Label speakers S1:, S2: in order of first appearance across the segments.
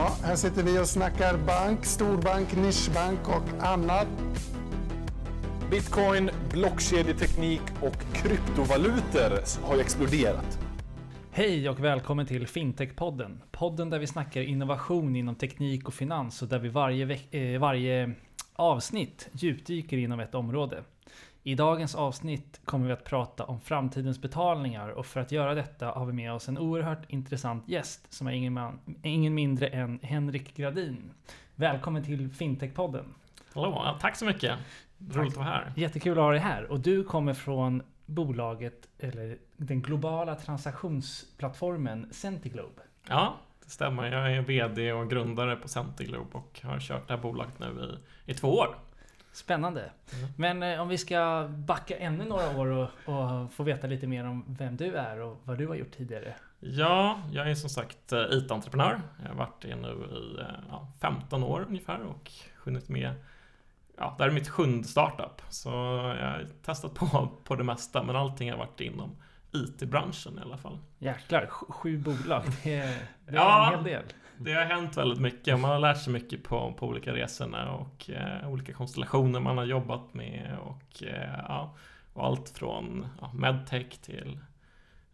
S1: Ja, här sitter vi och snackar bank, storbank, nischbank och annat.
S2: Bitcoin, blockkedjeteknik och kryptovalutor har ju exploderat.
S3: Hej och välkommen till Fintech-podden. Podden där vi snackar innovation inom teknik och finans och där vi varje, eh, varje avsnitt djupdyker inom ett område. I dagens avsnitt kommer vi att prata om framtidens betalningar och för att göra detta har vi med oss en oerhört intressant gäst som är ingen, man, ingen mindre än Henrik Gradin. Välkommen till Fintech-podden.
S4: Hallå, tack så mycket. Roligt att vara här.
S3: Jättekul att ha dig här och du kommer från bolaget eller den globala transaktionsplattformen Centiglobe.
S4: Ja, det stämmer. Jag är VD och grundare på Centiglobe och har kört det här bolaget nu i, i två år.
S3: Spännande.
S4: Mm.
S3: Men eh, om vi ska backa ännu några år och, och få veta lite mer om vem du är och vad du har gjort tidigare.
S4: Ja, jag är som sagt eh, IT-entreprenör. Jag har varit det nu i eh, ja, 15 år ungefär och hunnit med Ja, det här är mitt sjunde startup, så jag har testat på, på det mesta, men allting har varit inom IT-branschen i alla fall.
S3: Jäklar, sj- sju bolag. Det är, det är
S4: Ja.
S3: en hel del.
S4: Det har hänt väldigt mycket och man har lärt sig mycket på, på olika resorna och eh, olika konstellationer man har jobbat med och, eh, ja, och allt från ja, medtech till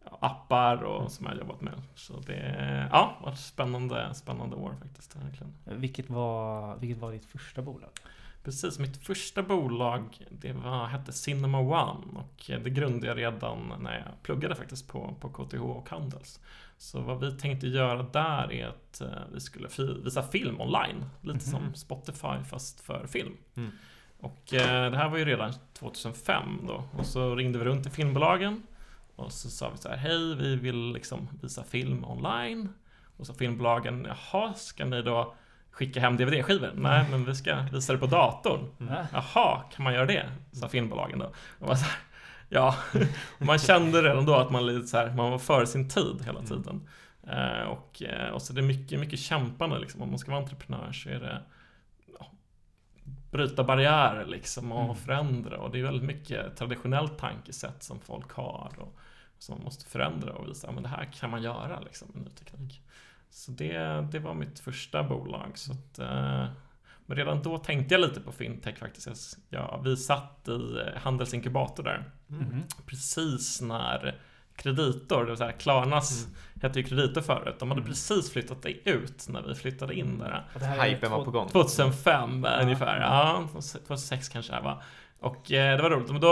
S4: ja, appar och som jag har jobbat med. Så det ja, varit spännande, spännande år faktiskt. Verkligen.
S3: Vilket var, vilket var ditt första bolag?
S4: Precis, mitt första bolag det var, hette Cinema One och det grundade jag redan när jag pluggade faktiskt på, på KTH och Handels. Så vad vi tänkte göra där är att eh, vi skulle visa film online, lite som Spotify fast för film.
S5: Mm.
S4: Och eh, det här var ju redan 2005 då och så ringde vi runt till filmbolagen och så sa vi så här, hej vi vill liksom visa film online. Och så filmbolagen, jaha, ska ni då skicka hem DVD-skivor? Nej, men vi ska visa det på datorn.
S3: Ja.
S4: Jaha, kan man göra det? Sa filmbolagen då. Och man så här, ja, man kände redan då att man, lite så här, man var före sin tid hela tiden. Eh, och, eh, och så det är mycket, mycket kämpande liksom. Om man ska vara entreprenör så är det ja, bryta barriärer liksom och
S3: Mm.
S4: förändra. Och det är väldigt mycket traditionellt tankesätt som folk har. Och, som man måste förändra och visa att det här kan man göra liksom, med ny teknik. Så det, det var mitt första bolag. Så att, eh, men redan då tänkte jag lite på fintech faktiskt. Ja, vi satt i eh, Handelsinkubator där
S3: Mhm.
S4: precis när Kreditor, det vill säga Klarnas hette ju Kreditor förut. De hade
S3: Mm.
S4: precis flyttat ut när vi flyttade in där.
S5: Hypen var på gång.
S4: 2005
S3: Ja.
S4: ungefär, ja, 2006 kanske det var. Och eh, det var roligt, men då,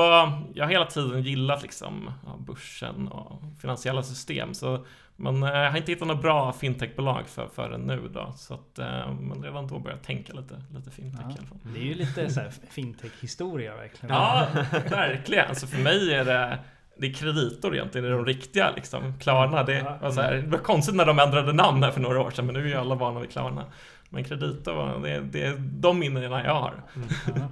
S4: jag har hela tiden gillat liksom ja, börsen och finansiella system. Så, men eh, jag har inte hittat några bra fintechbolag för, förrän nu då. Så att, eh, men redan då började jag tänka lite, lite fintech
S3: Ja.
S4: i alla fall.
S3: Det är ju lite så fintech-historia verkligen.
S4: Ja, verkligen. Alltså för mig är det det är kreditor egentligen, det är de riktiga liksom. Klarna, det var, så här, det var konstigt när de ändrade namn här för några år sedan, men nu är ju alla vana vid Klarna. Men kreditor, det, det är de minnena jag har.
S3: Ja, ja.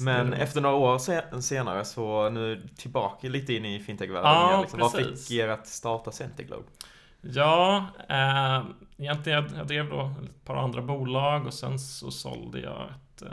S5: Men efter några år se- senare så nu tillbaka lite in i fintechvärlden
S4: Ja,
S5: igen, liksom. Vad fick er att starta Centiglobe?
S4: Ja, eh, egentligen jag, jag drev då ett par andra bolag och sen så sålde jag ett, eh,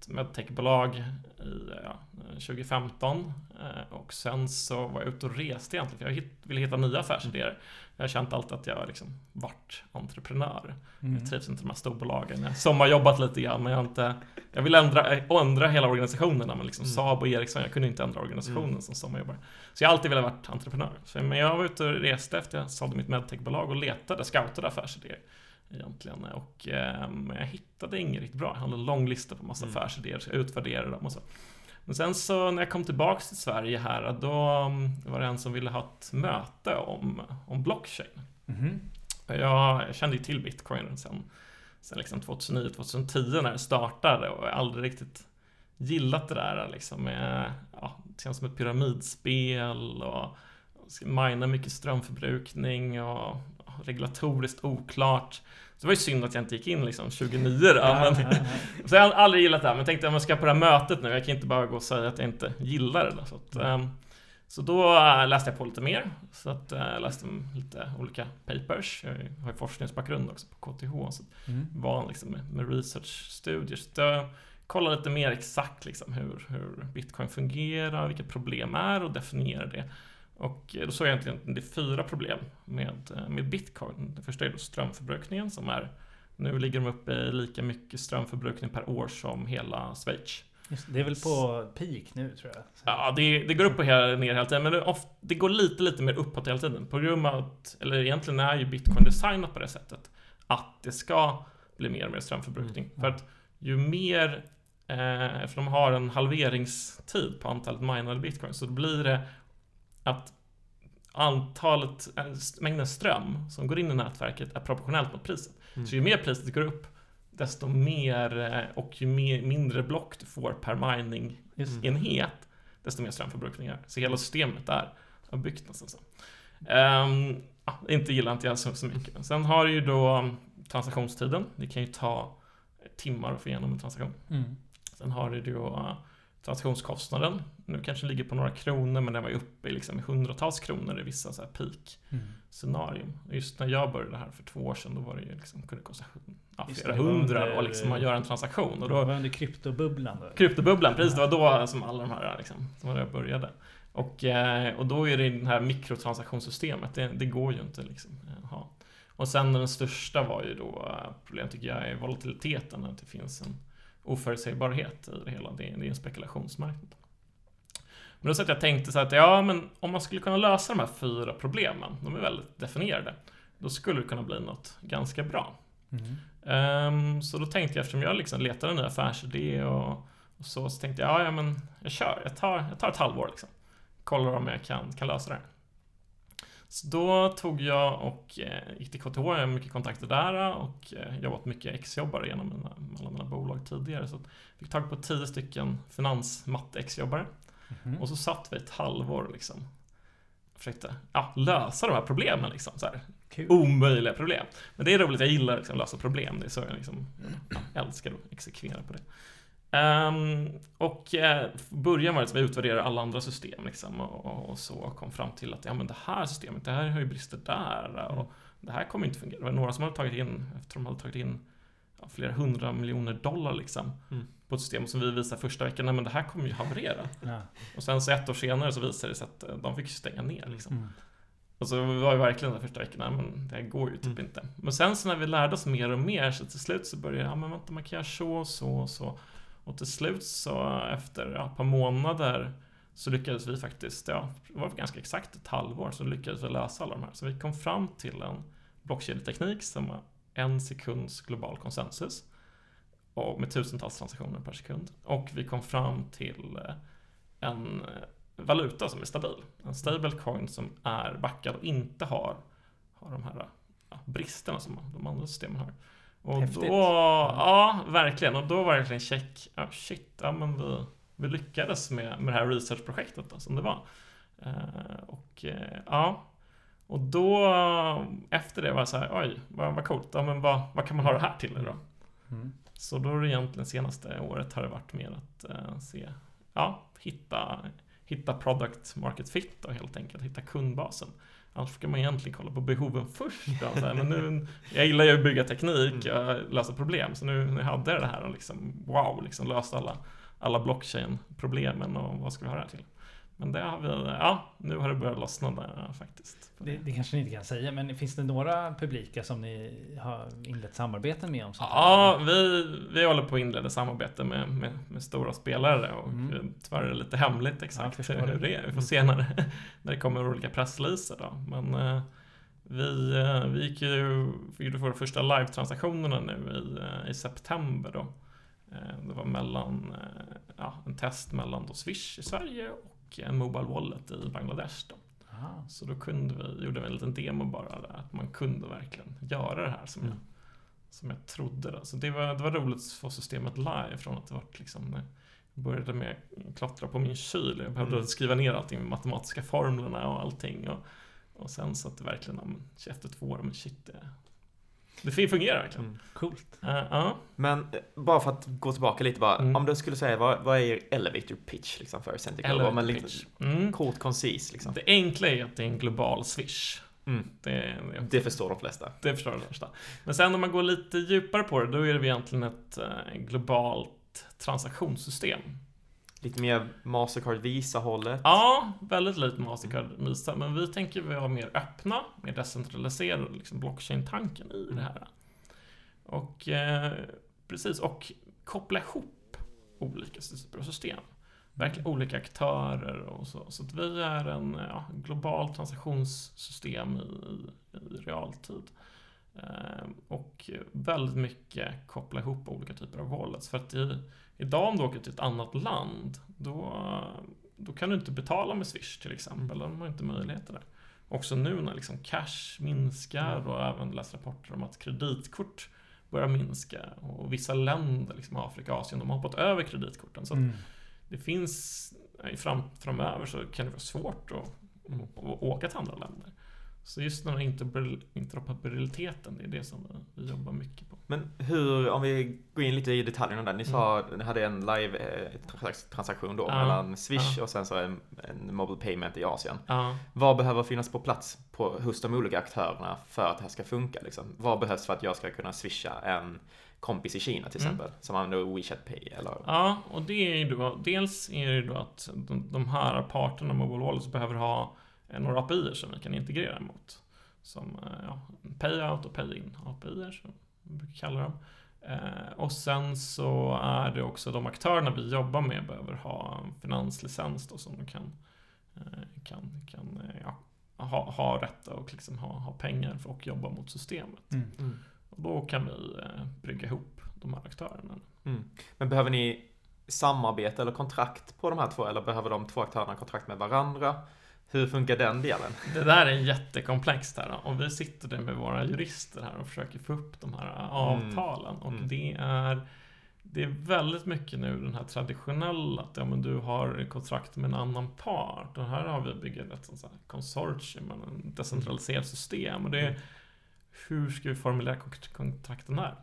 S4: ett medtechbolag i ja, 2015 eh, och sen så var jag ute och reste egentligen för jag ville hitta nya affärsidéer. Jag har känt alltid att jag liksom varit entreprenör.
S3: Mm.
S4: Jag trivs inte med de här storbolagen. Jag sommarjobbat lite grann men jag har inte Jag vill ändra, ändra hela organisationerna men liksom
S5: Mm.
S4: Saab och Ericsson, jag kunde inte ändra organisationen
S5: Mm.
S4: som sommarjobbare. Så jag har alltid velat vara entreprenör. Så, men jag var ute och reste efter jag sålde mitt medtechbolag och letade, scoutade affärsidéer. Egentligen. Och eh, men jag hittade inget riktigt bra. Jag hade en lång lista på massa
S5: Mm.
S4: affärsidéer, så jag utvärderade dem och så. Men sen så när jag kom tillbaks till Sverige här, då mm, var det en som ville ha ett möte om, om blockchain.
S3: Mhm.
S4: Jag kände ju till bitcoin sen, sen liksom 2009-2010 när det startade och jag aldrig riktigt gillat det där liksom med, ja, det känns som ett pyramidspel och mina mycket strömförbrukning och regulatoriskt oklart. Så det var ju synd att jag inte gick in liksom 29 då,
S3: Ja,
S4: men,
S3: ja, ja.
S4: så jag har aldrig gillat det här, men tänkte att jag ska på det här mötet nu, jag kan inte bara gå och säga att jag inte gillar det. Då, så, att, ehm, så då äh, läste jag på lite mer, så att äh, jag läste lite olika papers. Jag har ju forskningsbakgrund också på KTH, så
S3: Mm.
S4: van liksom med, med research-studier. Så jag kollade lite mer exakt liksom hur, hur bitcoin fungerar, vilka problem är och definiera det. Och då såg jag egentligen att det är fyra problem med, eh, med bitcoin. Det första är då strömförbrukningen som är Nu ligger de uppe i lika mycket strömförbrukning per år som hela Schweiz.
S3: Just, det är väl på peak nu tror jag.
S4: Ja, det, det går upp och ner hela tiden, men det, of, det går lite, lite mer uppåt hela tiden. På grund av att, eller egentligen är ju bitcoin designat på det sättet, att det ska bli mer och mer strömförbrukning.
S3: Mm.
S4: För att ju mer, eh, eftersom de har en halveringstid på antalet minade bitcoin, så blir det att antalet, mängden ström som går in i nätverket är proportionellt mot priset.
S5: Mm.
S4: Så ju mer priset går upp, desto mer eh, och ju mer, mindre block du får per mining
S3: Just.
S4: enhet, desto mer strömförbrukning är. Så hela systemet har byggt nästan så. Um, ja, inte gillar inte jag så, så mycket. Sen har du ju då transaktionstiden. Det kan ju ta timmar att få igenom en transaktion.
S3: Mm.
S4: Sen har du då transaktionskostnaden. Nu kanske ligger på några kronor, men den var ju uppe i liksom hundratals kronor i vissa så här peak
S3: Mm.
S4: scenarium. Just när jag började här för två år sedan, då var det ju liksom, kunde det kosta ja, flera
S3: det, det
S4: hundra
S3: under-
S4: och liksom man gör en transaktion. Och
S3: Det
S4: då,
S3: var under kryptobubblan då.
S4: Kryptobubblan, precis. Det var då som alla de här liksom, som var jag började. Och, eh, och då är det det här mikrotransaktionssystemet, det, det går ju inte liksom. eh, ha. Och sen den största var ju då, eh, problem tycker jag, är volatiliteten, att det finns en oförutsägbarhet i det hela. Det, är- det är en spekulationsmarknad. Men då så att jag tänkte så att, ja men om man skulle kunna lösa de här fyra problemen, de är väldigt definierade, då skulle det kunna bli något ganska bra.
S3: Mm.
S4: Ehm, så då tänkte jag, eftersom jag liksom letade en ny affärsidé och, och så, så tänkte jag, ja, ja men jag kör, jag tar, jag tar ett halvår liksom. Kollar om jag kan, kan lösa det här. Så då tog jag och eh, gick till KTH, jag har mycket kontakter där och eh, jobbat mycket exjobbare genom mina, alla mina bolag tidigare. Så fick tag på tio stycken finansmatte-exjobbare.
S3: Mhm.
S4: Och så satt vi ett halvår liksom. Försökte ja, lösa de här problemen liksom. Så här
S3: Kul.
S4: omöjliga problem. Men det är roligt, jag gillar liksom att lösa problem. Det är så jag liksom, ja, älskar att exekvera på det. Ehm, och eh, början var att vi utvärderade alla andra system liksom, och, och, och så kom fram till att ja, men det här systemet, det här har ju brister där och det här kommer inte fungera. Det var några som hade tagit in, efter de hade tagit in ja, flera hundra miljoner dollar liksom,
S5: Mm.
S4: på ett system som vi visade första veckan, nej men det här kommer ju haverera.
S3: Ja.
S4: Och sen så ett år senare så visade det sig att eh, de fick stänga ner liksom.
S3: Mm.
S4: Och så var ju verkligen den första veckan, nej, men det här går ju typ
S5: Mm.
S4: inte. Men sen så när vi lärde oss mer och mer så till slut så började jag, ja men vänta man kan göra så, så, så. Och till slut så efter ja, ett par månader så lyckades vi faktiskt, ja, det var ganska exakt ett halvår, så lyckades vi lösa alla de här. Så vi kom fram till en blockkedjeteknik som var en sekunds global konsensus. Och med tusentals transaktioner per sekund. Och vi kom fram till eh, en eh, valuta som är stabil. En stablecoin som är backad och inte har, har de här ja, bristerna som de andra systemen har. Och
S3: Häftigt.
S4: då, ja verkligen. Och då var det verkligen check, ja shit, ja men vi, vi lyckades med, med det här researchprojektet då, som det var. Eh, och eh, ja, och då efter det var det så här, oj, vad, vad coolt, ja men vad, vad kan man ha det här till då?
S3: Mm.
S4: Så då är det egentligen senaste året har det varit mer att eh, se, ja, hitta, hitta product market fit och helt enkelt hitta kundbasen. Annars ska man egentligen kolla på behoven först. Då, så här, men nu, jag gillar ju att bygga teknik, jag lösa problem. Så nu, nu hade jag det här och liksom, wow, liksom löst alla, alla blockchain-problemen och vad ska vi ha det här till? Men det har vi, ja, nu har det börjat lossna där faktiskt.
S3: Det, det kanske ni inte kan säga, men finns det några publika som ni har inlett samarbeten med? Om sånt?
S4: Ja, vi, vi håller på att inleda samarbete med, med, med stora spelare och
S3: Mm.
S4: mm. tyvärr är det lite hemligt
S3: Ja,
S4: exakt
S3: förstår
S4: hur
S3: det.
S4: är. Vi får se när, det- när det kommer olika pressreleaser då. Men eh, vi, eh, vi gick ju, vi gjorde våra första live-transaktionerna nu i, eh, i september då. Det var mellan, ja, en test mellan då Swish i Sverige och en Mobile Wallet i Bangladesh då.
S3: Aha.
S4: Så då kunde vi, gjorde vi en liten demo bara där, att man kunde verkligen göra det här som,
S5: Mm.
S4: jag, som jag trodde. Då. Så det var, det var roligt att få systemet live från att det var liksom, eh, började med att klottra på min kyl. Jag behövde
S5: Mm.
S4: skriva ner allting med matematiska formlerna och allting. Och, och sen så att det verkligen, efter två år, men shit, det, det fungerar verkligen.
S5: Mm.
S3: Coolt.
S4: Eh, Ja,
S5: Men eh, bara för att gå tillbaka lite bara.
S4: Mm.
S5: Om du skulle säga, vad, vad är er elevator pitch liksom för Centric?
S4: eller
S5: men
S4: pitch.
S5: lite
S4: Mm.
S5: kort, koncis liksom.
S4: Det enkla är att det är en global swish.
S5: Mm.
S4: Det, det,
S5: Det förstår de flesta.
S4: Det förstår de första. Men sen om man går lite djupare på det, då är det egentligen ett eh, globalt transaktionssystem.
S5: Lite mer Mastercard Visa-hållet.
S4: Ja, väldigt lite Mastercard Visa, men vi tänker vi vara mer öppna, mer decentraliserade, liksom blockchain-tanken i det här. Och eh, precis, och koppla ihop olika typer av system. Verkligen olika aktörer och så. Så att vi är en ja, global transaktionssystem i, i, realtid. Eh, och väldigt mycket koppla ihop olika typer av wallets. För att i, idag om du åker till ett annat land, då, då kan du inte betala med Swish till exempel. De har inte möjligheter där. Också nu när liksom cash minskar och även läst rapporter om att kreditkort börjar minska. Och vissa länder, liksom Afrika och Asien, de har hoppat över kreditkorten. Så
S3: Mm.
S4: det finns, fram, framöver så kan det vara svårt att, att åka till andra länder. Så just den här interoper- interoperabiliteten, det är det som vi, jobbar mycket på.
S5: Men hur, om vi går in lite i detaljerna där. Ni sa, ni hade en live eh, då
S4: Mm. Ja.
S5: mellan Swish
S4: Ja.
S5: och sen så en, en mobile payment i Asien.
S4: Ja,
S5: Vad behöver finnas på plats på, hos de olika aktörerna för att det här ska funka? Liksom? Vad behövs för att jag ska kunna swisha en kompis i Kina till
S4: Mm.
S5: exempel? Som använder WeChat Pay eller?
S4: ja och det är ju då, dels är det ju då att de, de här parterna, Mobile Wallets, behöver ha några API som vi kan integrera mot. Som eh, ja, Payout och Pay-in API som vi brukar kalla dem. Eh, och sen så är det också de aktörerna vi jobbar med behöver ha en finanslicens då som de kan, eh, kan, kan eh, ja, ha, ha rätt och liksom ha, ha pengar för att jobba mot systemet.
S3: Mm.
S5: Mm.
S4: Och då kan vi eh, brygga ihop de här aktörerna.
S5: Mm. Men behöver ni samarbete eller kontrakt på de här två? Eller behöver de två aktörerna kontrakt med varandra? Hur funkar den delen?
S4: Det där är jättekomplext här och vi sitter där med våra jurister här och försöker få upp de här avtalen och
S5: Mm.
S4: det är det är väldigt mycket nu den här traditionella att ja, men du har kontrakt med en annan part och här har vi byggt ett sånt här konsortium, en decentraliserat system och det är hur ska vi formulera kont- kontrakten här?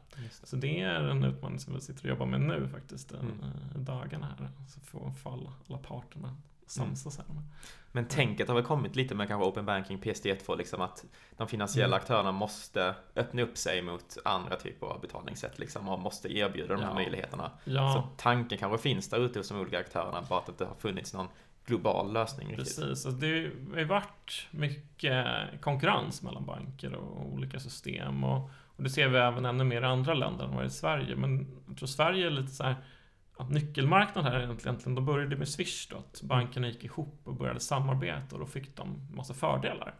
S4: Så det är en utmaning som vi sitter och jobbar med nu faktiskt i
S5: Mm.
S4: i dagarna här. Så få, alla, alla parterna samsas här.
S5: Men tänket har väl kommit lite med kanske Open Banking, PSD2, liksom att de finansiella
S4: Mm.
S5: aktörerna måste öppna upp sig mot andra typer av betalningssätt liksom och måste erbjuda de här
S4: Ja.
S5: möjligheterna.
S4: Ja.
S5: Så tanken kanske finns där ute hos de olika aktörerna, bara att det inte har funnits någon global lösning.
S4: Precis, alltså det har varit mycket konkurrens mellan banker och olika system och, och det ser vi även ännu mer i andra länder än vad det är i Sverige. Men jag tror Sverige är lite så här nyckelmarknad nyckelmarknaden här egentligen, de började med Swish då, att bankerna gick ihop och började samarbeta och då fick de massa fördelar.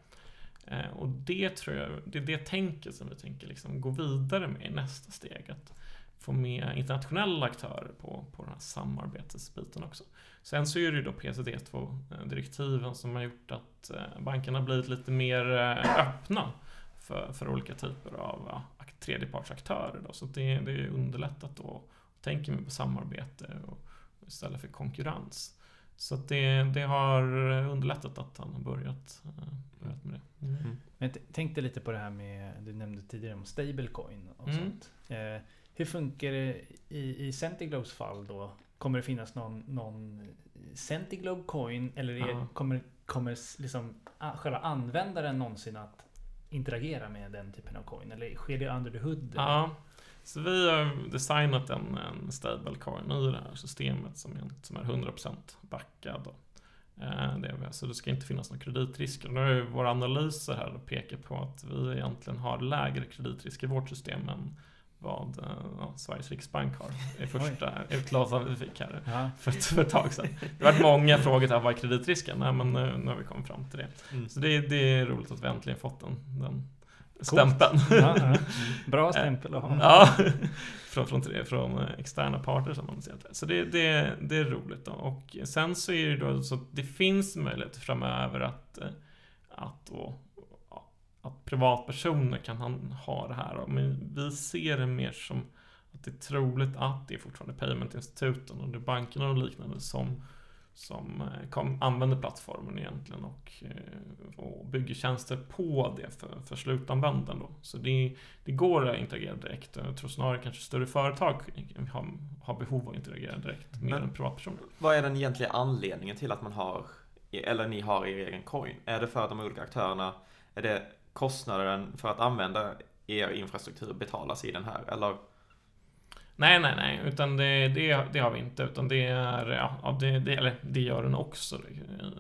S4: Eh, och det tror jag, det är det tänket som vi tänker liksom gå vidare med i nästa steg. Att få med internationella aktörer på, på den här samarbetsbiten också. Sen så är det ju då PSD2-direktiven eh, som har gjort att eh, bankerna blivit lite mer öppna för, för olika typer av tredjepartsaktörer. Då. Så det, det är underlättat då. Tänker vi på samarbete och istället för konkurrens. Så det, det har underlättat att han har börjat, eh, börjat med det. Mm.
S5: Mm.
S3: Men tänkte lite på det här med, du nämnde tidigare om stablecoin och
S4: Mm.
S3: sånt. Eh, hur funkar det i, i Centiglobes fall då? Kommer det finnas någon, någon Centiglobe coin eller är,
S4: Ja.
S3: kommer, kommer liksom själva användaren någonsin att interagera med den typen av coin? Eller sker det under the hood?
S4: Ja, så vi har designat en, en stablecoin i det här systemet som är, som är 100% backad. Eh, Det är vi. Så det ska inte finnas några kreditrisker. Nu ju våra analyser här pekat på att vi egentligen har lägre kreditrisk i vårt system än vad eh, ja, Sveriges Riksbank har i första utlåtandet vi fick här
S3: Ja.
S4: för för ett tag sedan. Det har varit många frågor till vad är kreditrisken? Nej, men nu, nu har vi kommit fram till det.
S5: Mm.
S4: Så det, det är roligt att vi äntligen fått den, den stämpeln.
S3: Ja, ja. Bra stämpel att ha.
S4: Ja, från, från, från eh, externa parter som man säger. Så det, det, det är roligt. Då. Och sen så är det då så att det finns möjlighet framöver att, eh, att, då, att privatpersoner kan ha det här. Men vi ser det mer som att det är troligt att det är fortfarande paymentinstituten och det är bankerna och liknande som som eh, kom, använder plattformen egentligen och, eh, och bygger tjänster på det för, för slutanvändaren då. Så det, det går att interagera direkt. Jag tror snarare kanske större företag har, har behov av att interagera direkt med
S5: Men-
S4: en privatperson.
S5: Vad är den egentliga anledningen till att man har, eller ni har er egen coin? Är det för att de olika aktörerna, är det kostnaden för att använda er infrastruktur betalas i den här? Eller?
S4: Nej, nej, nej, utan det, det, det har vi inte. Utan det är, ja, det, det, eller det gör den också.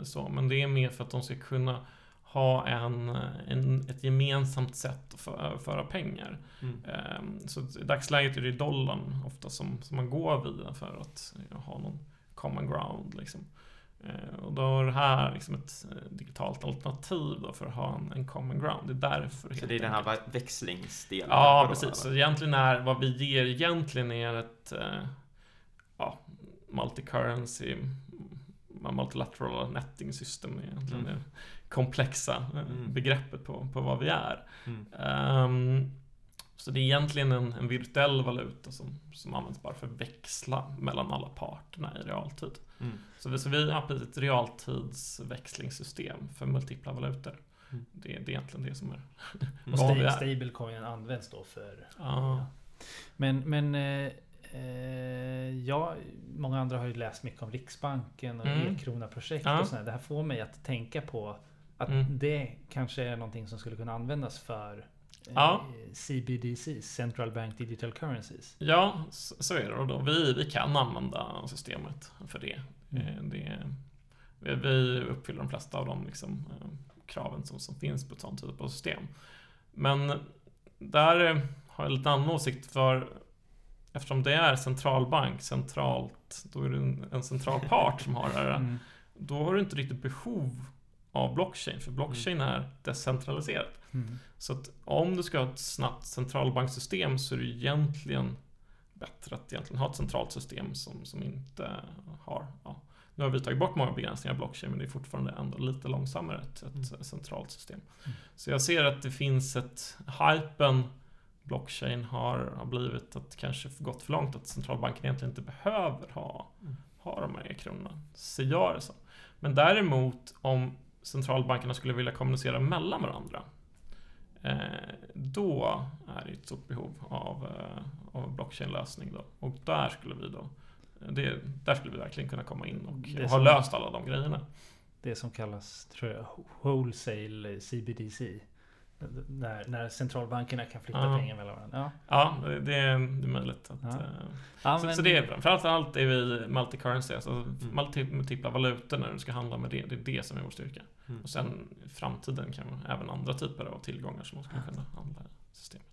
S4: Så, men det är mer för att de ska kunna ha en, en, ett gemensamt sätt att för, föra pengar.
S5: Mm.
S4: Ehm, Så i dagsläget är det dollarn ofta som, som man går via för att ja, ha någon common ground. Liksom. Eh, Och då är det här liksom ett eh, digitalt alternativ för att ha en, en common ground. Det är därför
S5: Så det är den
S4: enkelt.
S5: här växlingsdelen?
S4: Ja,
S5: kanske då,
S4: precis. Så egentligen är vad vi ger egentligen är ett eh, ja, multi-currency multilateral netting system är egentligen
S5: Mm.
S4: det komplexa
S5: Mm.
S4: begreppet på, på vad vi är.
S5: Mm.
S4: Ehm, så det är egentligen en, en virtuell valuta som, som används bara för att växla mellan alla parterna i realtid.
S5: Mm.
S4: Så vi, så vi har precis ett realtidsväxlingssystem för multipla valutor.
S5: Mm.
S4: Det, det är egentligen det som är
S3: Och
S4: vad vi är.
S3: stablecoinen används då för...
S4: Ja.
S3: Men, men eh, eh, ja, många andra har ju läst mycket om Riksbanken och
S4: Mm.
S3: e-krona-projekt och sådär. Det här får mig att tänka på att
S4: Mm.
S3: det kanske är någonting som skulle kunna användas för
S4: Ja.
S3: CBDCs, Central Bank Digital Currencies.
S4: Ja, så, är det. Och då, vi, vi kan använda systemet för det.
S3: Mm.
S4: Eh, det vi, uppfyller de flesta av de liksom, eh, kraven som, som finns på ett sånt typ av system. Men där eh, har jag lite annan åsikt för eftersom det är centralbank centralt, då är det en, en central part som har det här.
S3: Mm.
S4: Då har du inte riktigt behov av blockchain, för blockchain är decentraliserat.
S3: Mm.
S4: Så att om du ska ha ett snabbt centralbanksystem så är det egentligen bättre att egentligen ha ett centralt system som, som inte har, ja, nu har vi tagit bort många begränsningar av blockchain men det är fortfarande ändå lite långsammare ett, ett centralt system.
S3: Mm.
S4: Så jag ser att det finns ett, hypen blockchain har, har blivit att kanske gått för långt att centralbanken egentligen inte behöver ha,
S5: Mm.
S4: ha de här e-kronorna. Ser jag det som. Men däremot om centralbankerna skulle vilja kommunicera mellan varandra då är det ett stort behov av, eh, av blockchain-lösning då. Och där skulle vi då det, där skulle vi verkligen kunna komma in och
S3: Det
S4: ha
S3: som-
S4: löst alla de grejerna.
S3: Det som kallas, tror jag, wholesale CBDC. När, när centralbankerna kan flytta
S4: Ja.
S3: pengar mellan varandra. Ja.
S4: Ja, det, det är det är möjligt. Att,
S3: Ja.
S4: eh,
S3: Ja,
S4: så,
S3: men-
S4: så det är framförallt allt är vi multi-currency, alltså
S5: Mm.
S4: multi- multipla valutor när du ska handla med det. Det är det som är vår styrka.
S5: Mm.
S4: Och sen i framtiden kan även andra typer av tillgångar som man skulle kunna handla i systemet.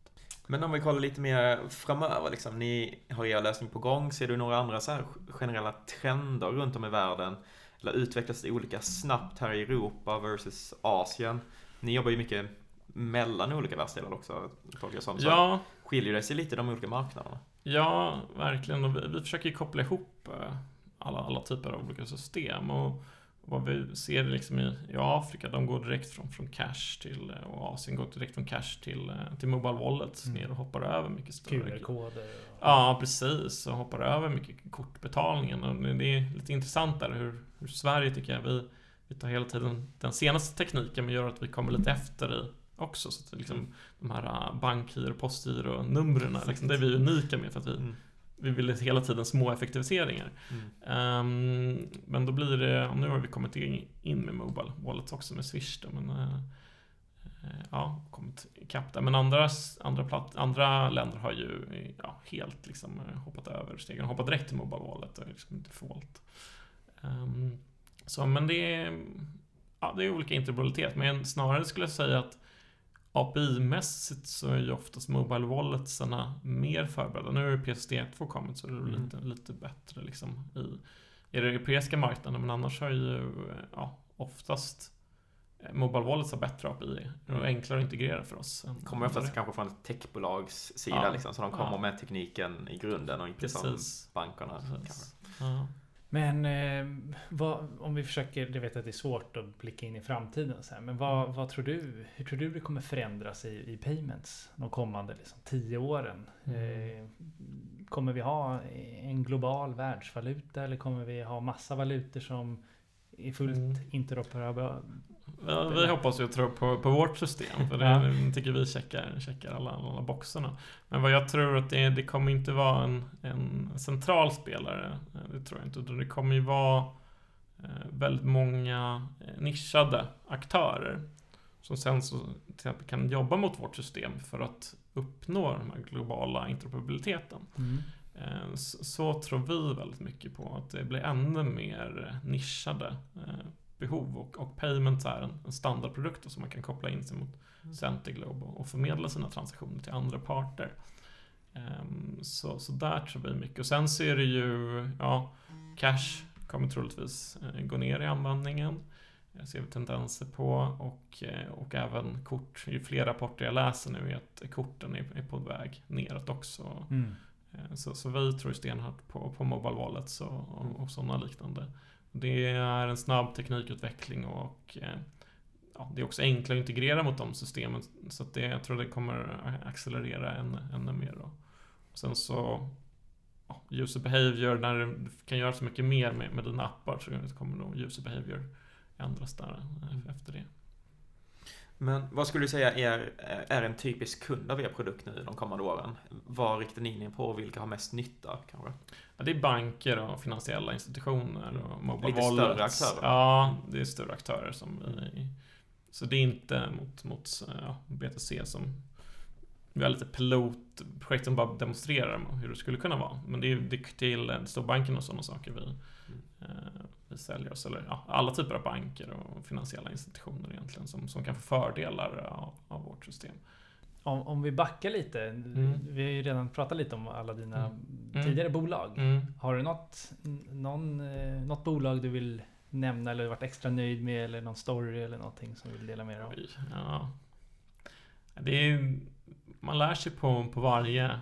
S5: Men om vi kollar lite mer framöver, liksom, ni har er lösning på gång. Ser du några andra så generella trender runt om i världen? Eller utvecklas det olika snabbt här i Europa versus Asien? Ni jobbar ju mycket mellan olika världsdelar också, tolkar jag som. Så
S4: Ja,
S5: skiljer det sig lite de olika marknaderna?
S4: Ja, verkligen. Och vi, vi försöker koppla ihop eh, alla, alla typer av olika system. Och vad vi ser liksom i, i Afrika, de går direkt från, från cash till, eh, och Asien går direkt från cash till, eh, till Mobile Wallets
S3: Mm.
S4: ner och hoppar över mycket större.
S3: QR-koder. och-
S4: Ja, precis. Och hoppar över mycket kortbetalningen. Och det är lite intressant där hur, hur Sverige tycker jag, vi, vi tar hela tiden den senaste tekniken men gör att vi kommer lite efter i också. Så att liksom, de här uh, bankgiro, postgiro numren liksom, det är vi unika med för att vi,
S5: Mm.
S4: Vi vill hela tiden små effektiviseringar.
S5: Mm.
S4: Ehm, men då blir det, nu har vi kommit in, in med Mobile Wallets också med Swish då, men eh, ja, kommit ikapp där. Men andra, andra, platt, andra länder har ju ja, helt liksom eh, hoppat över stegen, hoppat direkt till Mobile Wallet och liksom default. Ehm, så men det är, ja, det är olika interoperabilitet, men snarare skulle jag säga att API-mässigt så är ju oftast Mobile Walletsarna mer förberedda. Nu är PSD2 kommit så det är
S5: Mm.
S4: lite, lite bättre liksom i, i den europeiska marknaden. Men annars har ju ja, oftast eh, Mobile Wallets har bättre API och
S5: Mm.
S4: enklare att integrera för oss.
S5: Kommer oftast kanske från ett techbolags sida
S4: Ja.
S5: liksom, så de kommer
S4: Ja.
S5: med tekniken i grunden och inte som
S4: Precis.
S5: bankerna kanske.
S4: Precis. Ja.
S3: Men eh, vad, om vi försöker, jag vet att det är svårt att blicka in i framtiden så här, men vad, vad tror du? Hur tror du det kommer förändras i, i payments de kommande liksom, tio åren? Eh, kommer vi ha en global världsvaluta eller kommer vi ha massa valutor som är fullt
S4: Mm.
S3: interoperabla?
S4: Ja, vi hoppas ju och tror på, på vårt system, för det tycker vi checkar, checkar alla, alla boxarna. Men vad jag tror att det, det kommer inte vara en, en central spelare, eh, det tror jag inte, utan det kommer ju vara eh, väldigt många eh, nischade aktörer som sen så till exempel kan jobba mot vårt system för att uppnå den här globala interoperabiliteten.
S3: Mm.
S4: Så, så tror vi väldigt mycket på att det blir ännu mer nischade behov och, och Payments är en, en standardprodukt som man kan koppla in sig mot Centiglobe och, och förmedla sina transaktioner till andra parter. Ehm, så, så där tror vi mycket. Och sen så är det ju, ja, cash kommer troligtvis eh, gå ner i användningen. Det ser vi tendenser på och, eh, och även kort. Ju fler rapporter jag läser nu är att korten är, är på väg neråt också.
S3: Mm.
S4: Eh, Så, så vi tror stenhårt på, på Mobile Wallets och, och, och sådana liknande. Det är en snabb teknikutveckling och eh, ja, det är också enklare att integrera mot de systemen. Så att det, jag tror det kommer accelerera ännu, ännu mer. Då. Och sen så ja, user behavior, när du kan göra så mycket mer med, med dina appar så kommer nog user behavior ändras där eh, efter det.
S5: Men vad skulle du säga är, är en typisk kund av er produkt nu de kommande åren? Vad riktar ni in er på och vilka har mest nytta kanske?
S4: Ja, det är banker och finansiella institutioner och mobile
S5: Lite
S4: wallets.
S5: större aktörer.
S4: Ja, det är större aktörer som vi... Så det är inte mot, mot ja, BTC som... Vi har lite pilotprojekt som bara demonstrerar hur det skulle kunna vara. Men det är, det är till storbanken och sådana saker vi, eh, vi säljer oss. Eller ja, alla typer av banker och finansiella institutioner egentligen som, som kan få fördelar av, av vårt system.
S3: Om, om vi backar lite.
S4: Mm.
S3: Vi har ju redan pratat lite om alla dina
S4: Mm.
S3: tidigare bolag.
S4: Mm.
S3: Har du något, någon, eh, något bolag du vill nämna eller varit extra nöjd med eller någon story eller någonting som du vill dela med dig av?
S4: Ja. Det är, man lär sig på, på varje, eh,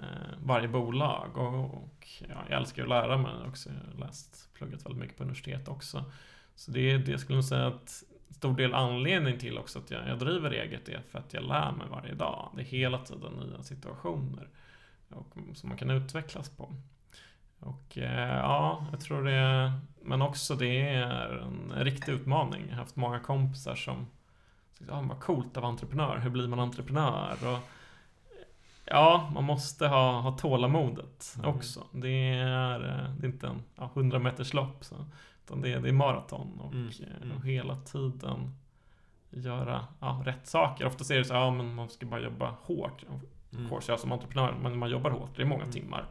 S4: Eh, varje bolag och, och ja, jag älskar att lära mig också. Jag har läst, pluggat väldigt mycket på universitet också. Så det, det skulle jag säga att stor del anledning till också att jag, jag driver eget är för att jag lär mig varje dag. Det är hela tiden nya situationer och, som man kan utvecklas på. Och eh, ja, jag tror det, men också det är en riktig utmaning. Jag har haft många kompisar som Ja, vad coolt av entreprenör. Hur blir man entreprenör? Och, ja, man måste ha, ha tålamodet
S5: Mm.
S4: också. Det är, eh, det är inte en ja, 100 meters lopp. Så, utan det är, det är maraton och,
S5: Mm,
S4: eh,
S5: mm.
S4: och hela tiden göra ja, rätt saker. Ofta är det så ja, men man ska bara jobba hårt.
S5: Mm.
S4: course, jag som entreprenör, men man jobbar hårt. Det är många
S5: Mm.
S4: timmar.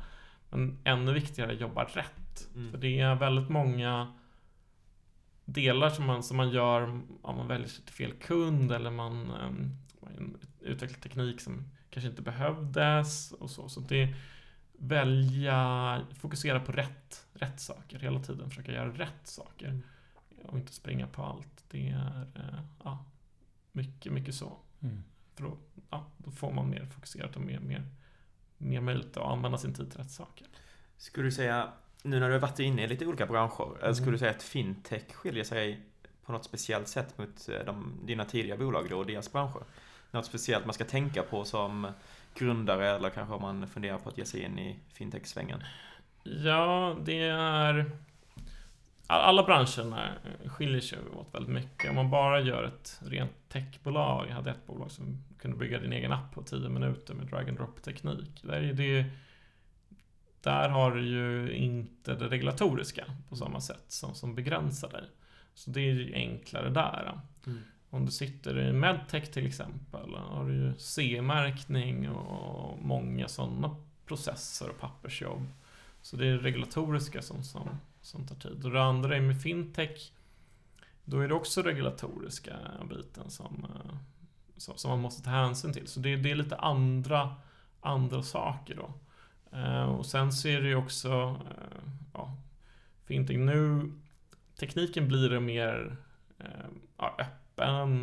S4: Men ännu viktigare är att jobba rätt.
S5: Mm.
S4: För det är väldigt många delar som man, som man gör om man väljer sig till fel kund eller man um, utvecklar teknik som kanske inte behövdes och så. Så det välja, fokusera på rätt, rätt saker hela tiden. Försöka göra rätt saker.
S5: Mm.
S4: Och inte springa på allt. Det är eh, ja, mycket, mycket så.
S3: Mm.
S4: För då, ja, då får man mer fokuserat och mer, mer, mer möjlighet att använda sin tid till rätt saker.
S5: Skulle du säga, nu när du har varit inne i lite olika branscher,
S4: Mm.
S5: skulle du säga att fintech skiljer sig på något speciellt sätt mot eh, de, dina tidiga bolag då och deras branscher? Något speciellt man ska tänka på som grundare eller kanske om man funderar på att ge sig in i fintech-svängen?
S4: Ja, det är... Alla branscherna skiljer sig åt väldigt mycket. Om man bara gör ett rent techbolag. Jag hade ett bolag som kunde bygga din egen app på 10 minuter med drag and drop teknik. Där, är det, där har du ju inte det regulatoriska på samma sätt som, som begränsar dig. Så det är ju enklare där.
S5: Mm.
S4: Om du sitter i medtech till exempel, har du ju CE-märkning och många sådana processer och pappersjobb. Så det är det regulatoriska som, som, som tar tid. Och det andra är med fintech, då är det också regulatoriska biten som, eh, som, som man måste ta hänsyn till. Så det, det är lite andra, andra saker då. Eh, och sen så är det ju också, eh, ja, fintech nu, tekniken blir det mer ja, öppen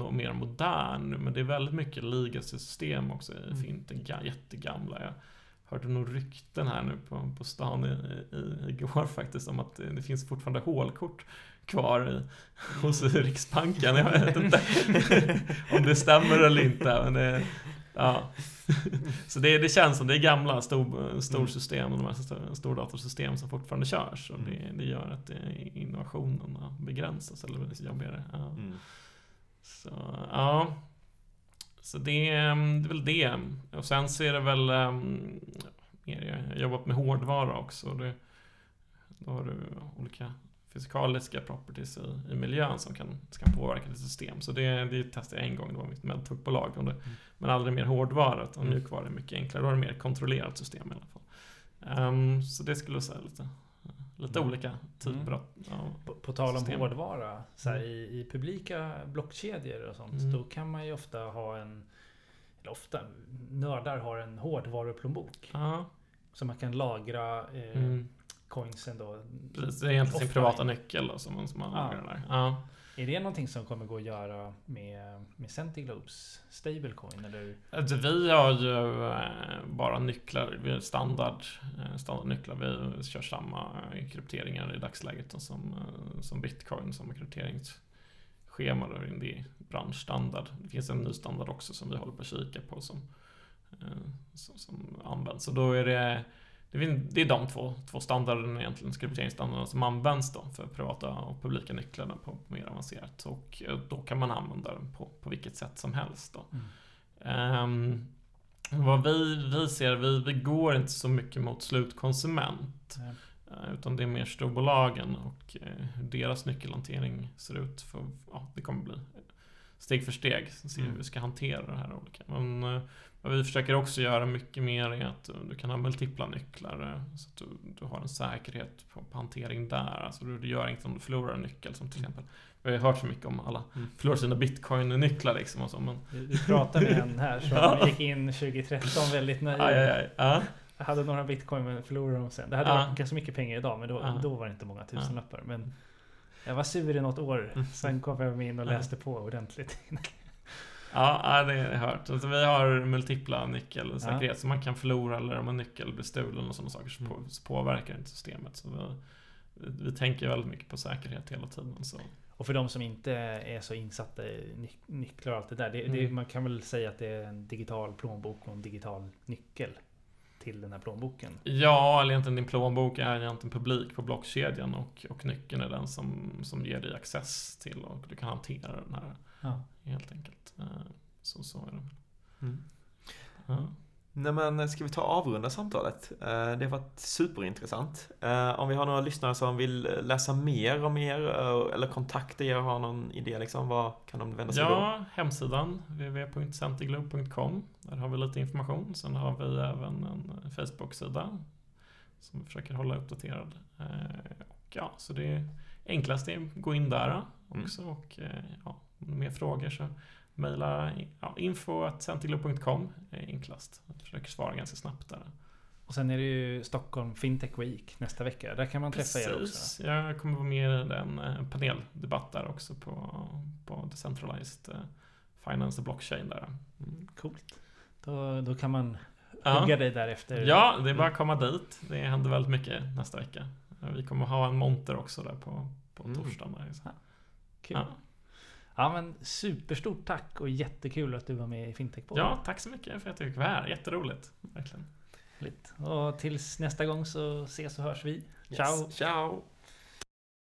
S4: och mer modern nu, men det är väldigt mycket legacy-system också i
S5: Mm.
S4: fintech, ga- jättegamla. Jag hörde nog rykten här nu på, på stan i, i, igår faktiskt om att det, finns fortfarande hålkort kvar i, hos
S5: Mm.
S4: Riksbanken. Jag vet inte om det stämmer eller inte. Men det, ja. Så det, det känns som det är gamla stor, storsystem och de här stor- stordatorsystem som fortfarande körs. Och det, det gör att det, innovationerna begränsas eller blir jobbigare. Ja.
S5: Mm.
S4: Så, ja. Så det, är- det är väl det. Och sen så är det väl... Um, jag har jobbat med hårdvara också. Det, då har du olika fysikaliska properties i, i miljön som kan, kan påverka ditt system. Så det, det testade jag en gång, det var mitt medtog-bolag. om det. Men aldrig mer hårdvara, utan
S5: Mm.
S4: mjukvara är mycket enklare. Då har du mer kontrollerat system i alla fall. Ehm, så det skulle jag säga lite, lite
S3: Mm.
S4: olika typer
S3: Mm.
S4: av av
S3: På, på tal om
S4: System.
S3: hårdvara, så här,
S4: Mm.
S3: i, i publika blockkedjor och sånt,
S4: Mm.
S3: då kan man ju ofta ha en... Eller ofta, nördar har en hårdvaruplånbok.
S4: Ja,
S3: Så man kan lagra eh,
S4: mm.
S3: coinsen då.
S4: Precis, det är egentligen sin privata nyckel då, som man, som man
S3: Ja.
S4: lagrar där. Ja.
S3: Är det någonting som kommer gå att göra med, med Centiglobes stablecoin? Eller?
S4: Alltså, vi har ju eh, bara nycklar, vi har standard, eh, standardnycklar. Vi kör samma eh, krypteringar i dagsläget som, som bitcoin som krypteringsschema. Då, det är branschstandard. Det finns en ny standard också som vi håller på att kika på som, som, som används. Så då är det det är, de två, två standarderna egentligen, krypteringsstandarderna som används då för privata och publika nycklar då på, på mer avancerat. Och eh, då kan man använda den på, på vilket sätt som helst då.
S3: Mm.
S4: Ehm, vad vi, vi ser, vi, vi går inte så mycket mot slutkonsument. Eh, Utan det är mer storbolagen och eh, hur deras nyckelhantering ser ut. För, ja, det kommer bli steg för steg. Se hur
S3: Mm.
S4: vi ska hantera det här olika. Men eh, vad vi försöker också göra mycket mer är att du kan ha multipla nycklar. eh, Så att du, du har en säkerhet på, på hantering där. Alltså du, du gör inte om du förlorar en nyckel som till exempel. Vi har ju hört så mycket om alla
S5: Mm.
S4: förlorar sina bitcoin-nycklar liksom och så. Men
S3: Du, du pratade med en här som
S4: Ja.
S3: gick in 2013 väldigt naiv.
S4: Aj, aj, aj. Ja.
S3: Jag hade några bitcoin men förlorade dem sen. Det hade
S4: Ja.
S3: varit ganska mycket pengar idag men då,
S4: Ja.
S3: då var det inte många tusenlappar. Men jag var sur i något år.
S4: Mm.
S3: Sen kom jag in och läste på ordentligt.
S4: Ja, ja, det har jag hört. Så vi har multipla nyckelsäkerhet så man kan förlora eller om en nyckel blir stulen och sådana saker så, på, så påverkar det inte systemet. Så vi, vi, tänker väldigt mycket på säkerhet hela tiden. Så.
S3: Och för de som inte är så insatta i ny- nycklar och allt det där. Det, det,
S4: Mm.
S3: man kan väl säga att det är en digital plånbok och en digital nyckel till den här plånboken.
S4: Ja, eller egentligen din plånbok är egentligen publik på blockkedjan och, och nyckeln är den som, som ger dig access till och du kan hantera den här
S3: Ja.
S4: helt enkelt. Eh, Så, så är det.
S5: Mm.
S4: Ja.
S5: Nej men ska vi ta avrunda samtalet? Eh, Det har varit superintressant. Eh, Om vi har några lyssnare som vill läsa mer om er eh, eller kontakta er och har någon idé liksom, vad kan de vända sig då?
S4: Ja, hemsidan www.centiglobe.com Där har vi lite information. Sen har vi även en Facebook-sida som vi försöker hålla uppdaterad. Eh, Och ja, så det är enklast är att gå in där också. Och eh, ja, mer frågor så mejla ja, info.centiglobe.com är enklast. Jag försöker svara ganska snabbt där.
S3: Och sen är det ju Stockholm Fintech Week nästa vecka. Där kan man träffa er också.
S4: Precis. Jag kommer vara med i en eh, paneldebatt där också på, på Decentralized eh, Finance och Blockchain där. Mm.
S3: Coolt. Då, då kan man
S4: Ja.
S3: hugga dig därefter.
S4: Ja, det är bara att komma dit. Det händer väldigt mycket nästa vecka. Vi kommer ha en monter också där på, på
S5: Mm.
S4: torsdagen. Där. Så.
S3: Kul.
S4: Ja.
S3: Ja men superstort tack och jättekul att du var med i Fintech-podden.
S4: ja, tack så mycket för att du fick vara här. Jätteroligt. Verkligen.
S3: Och tills nästa gång så ses och hörs vi. Ciao!
S5: Yes. Ciao!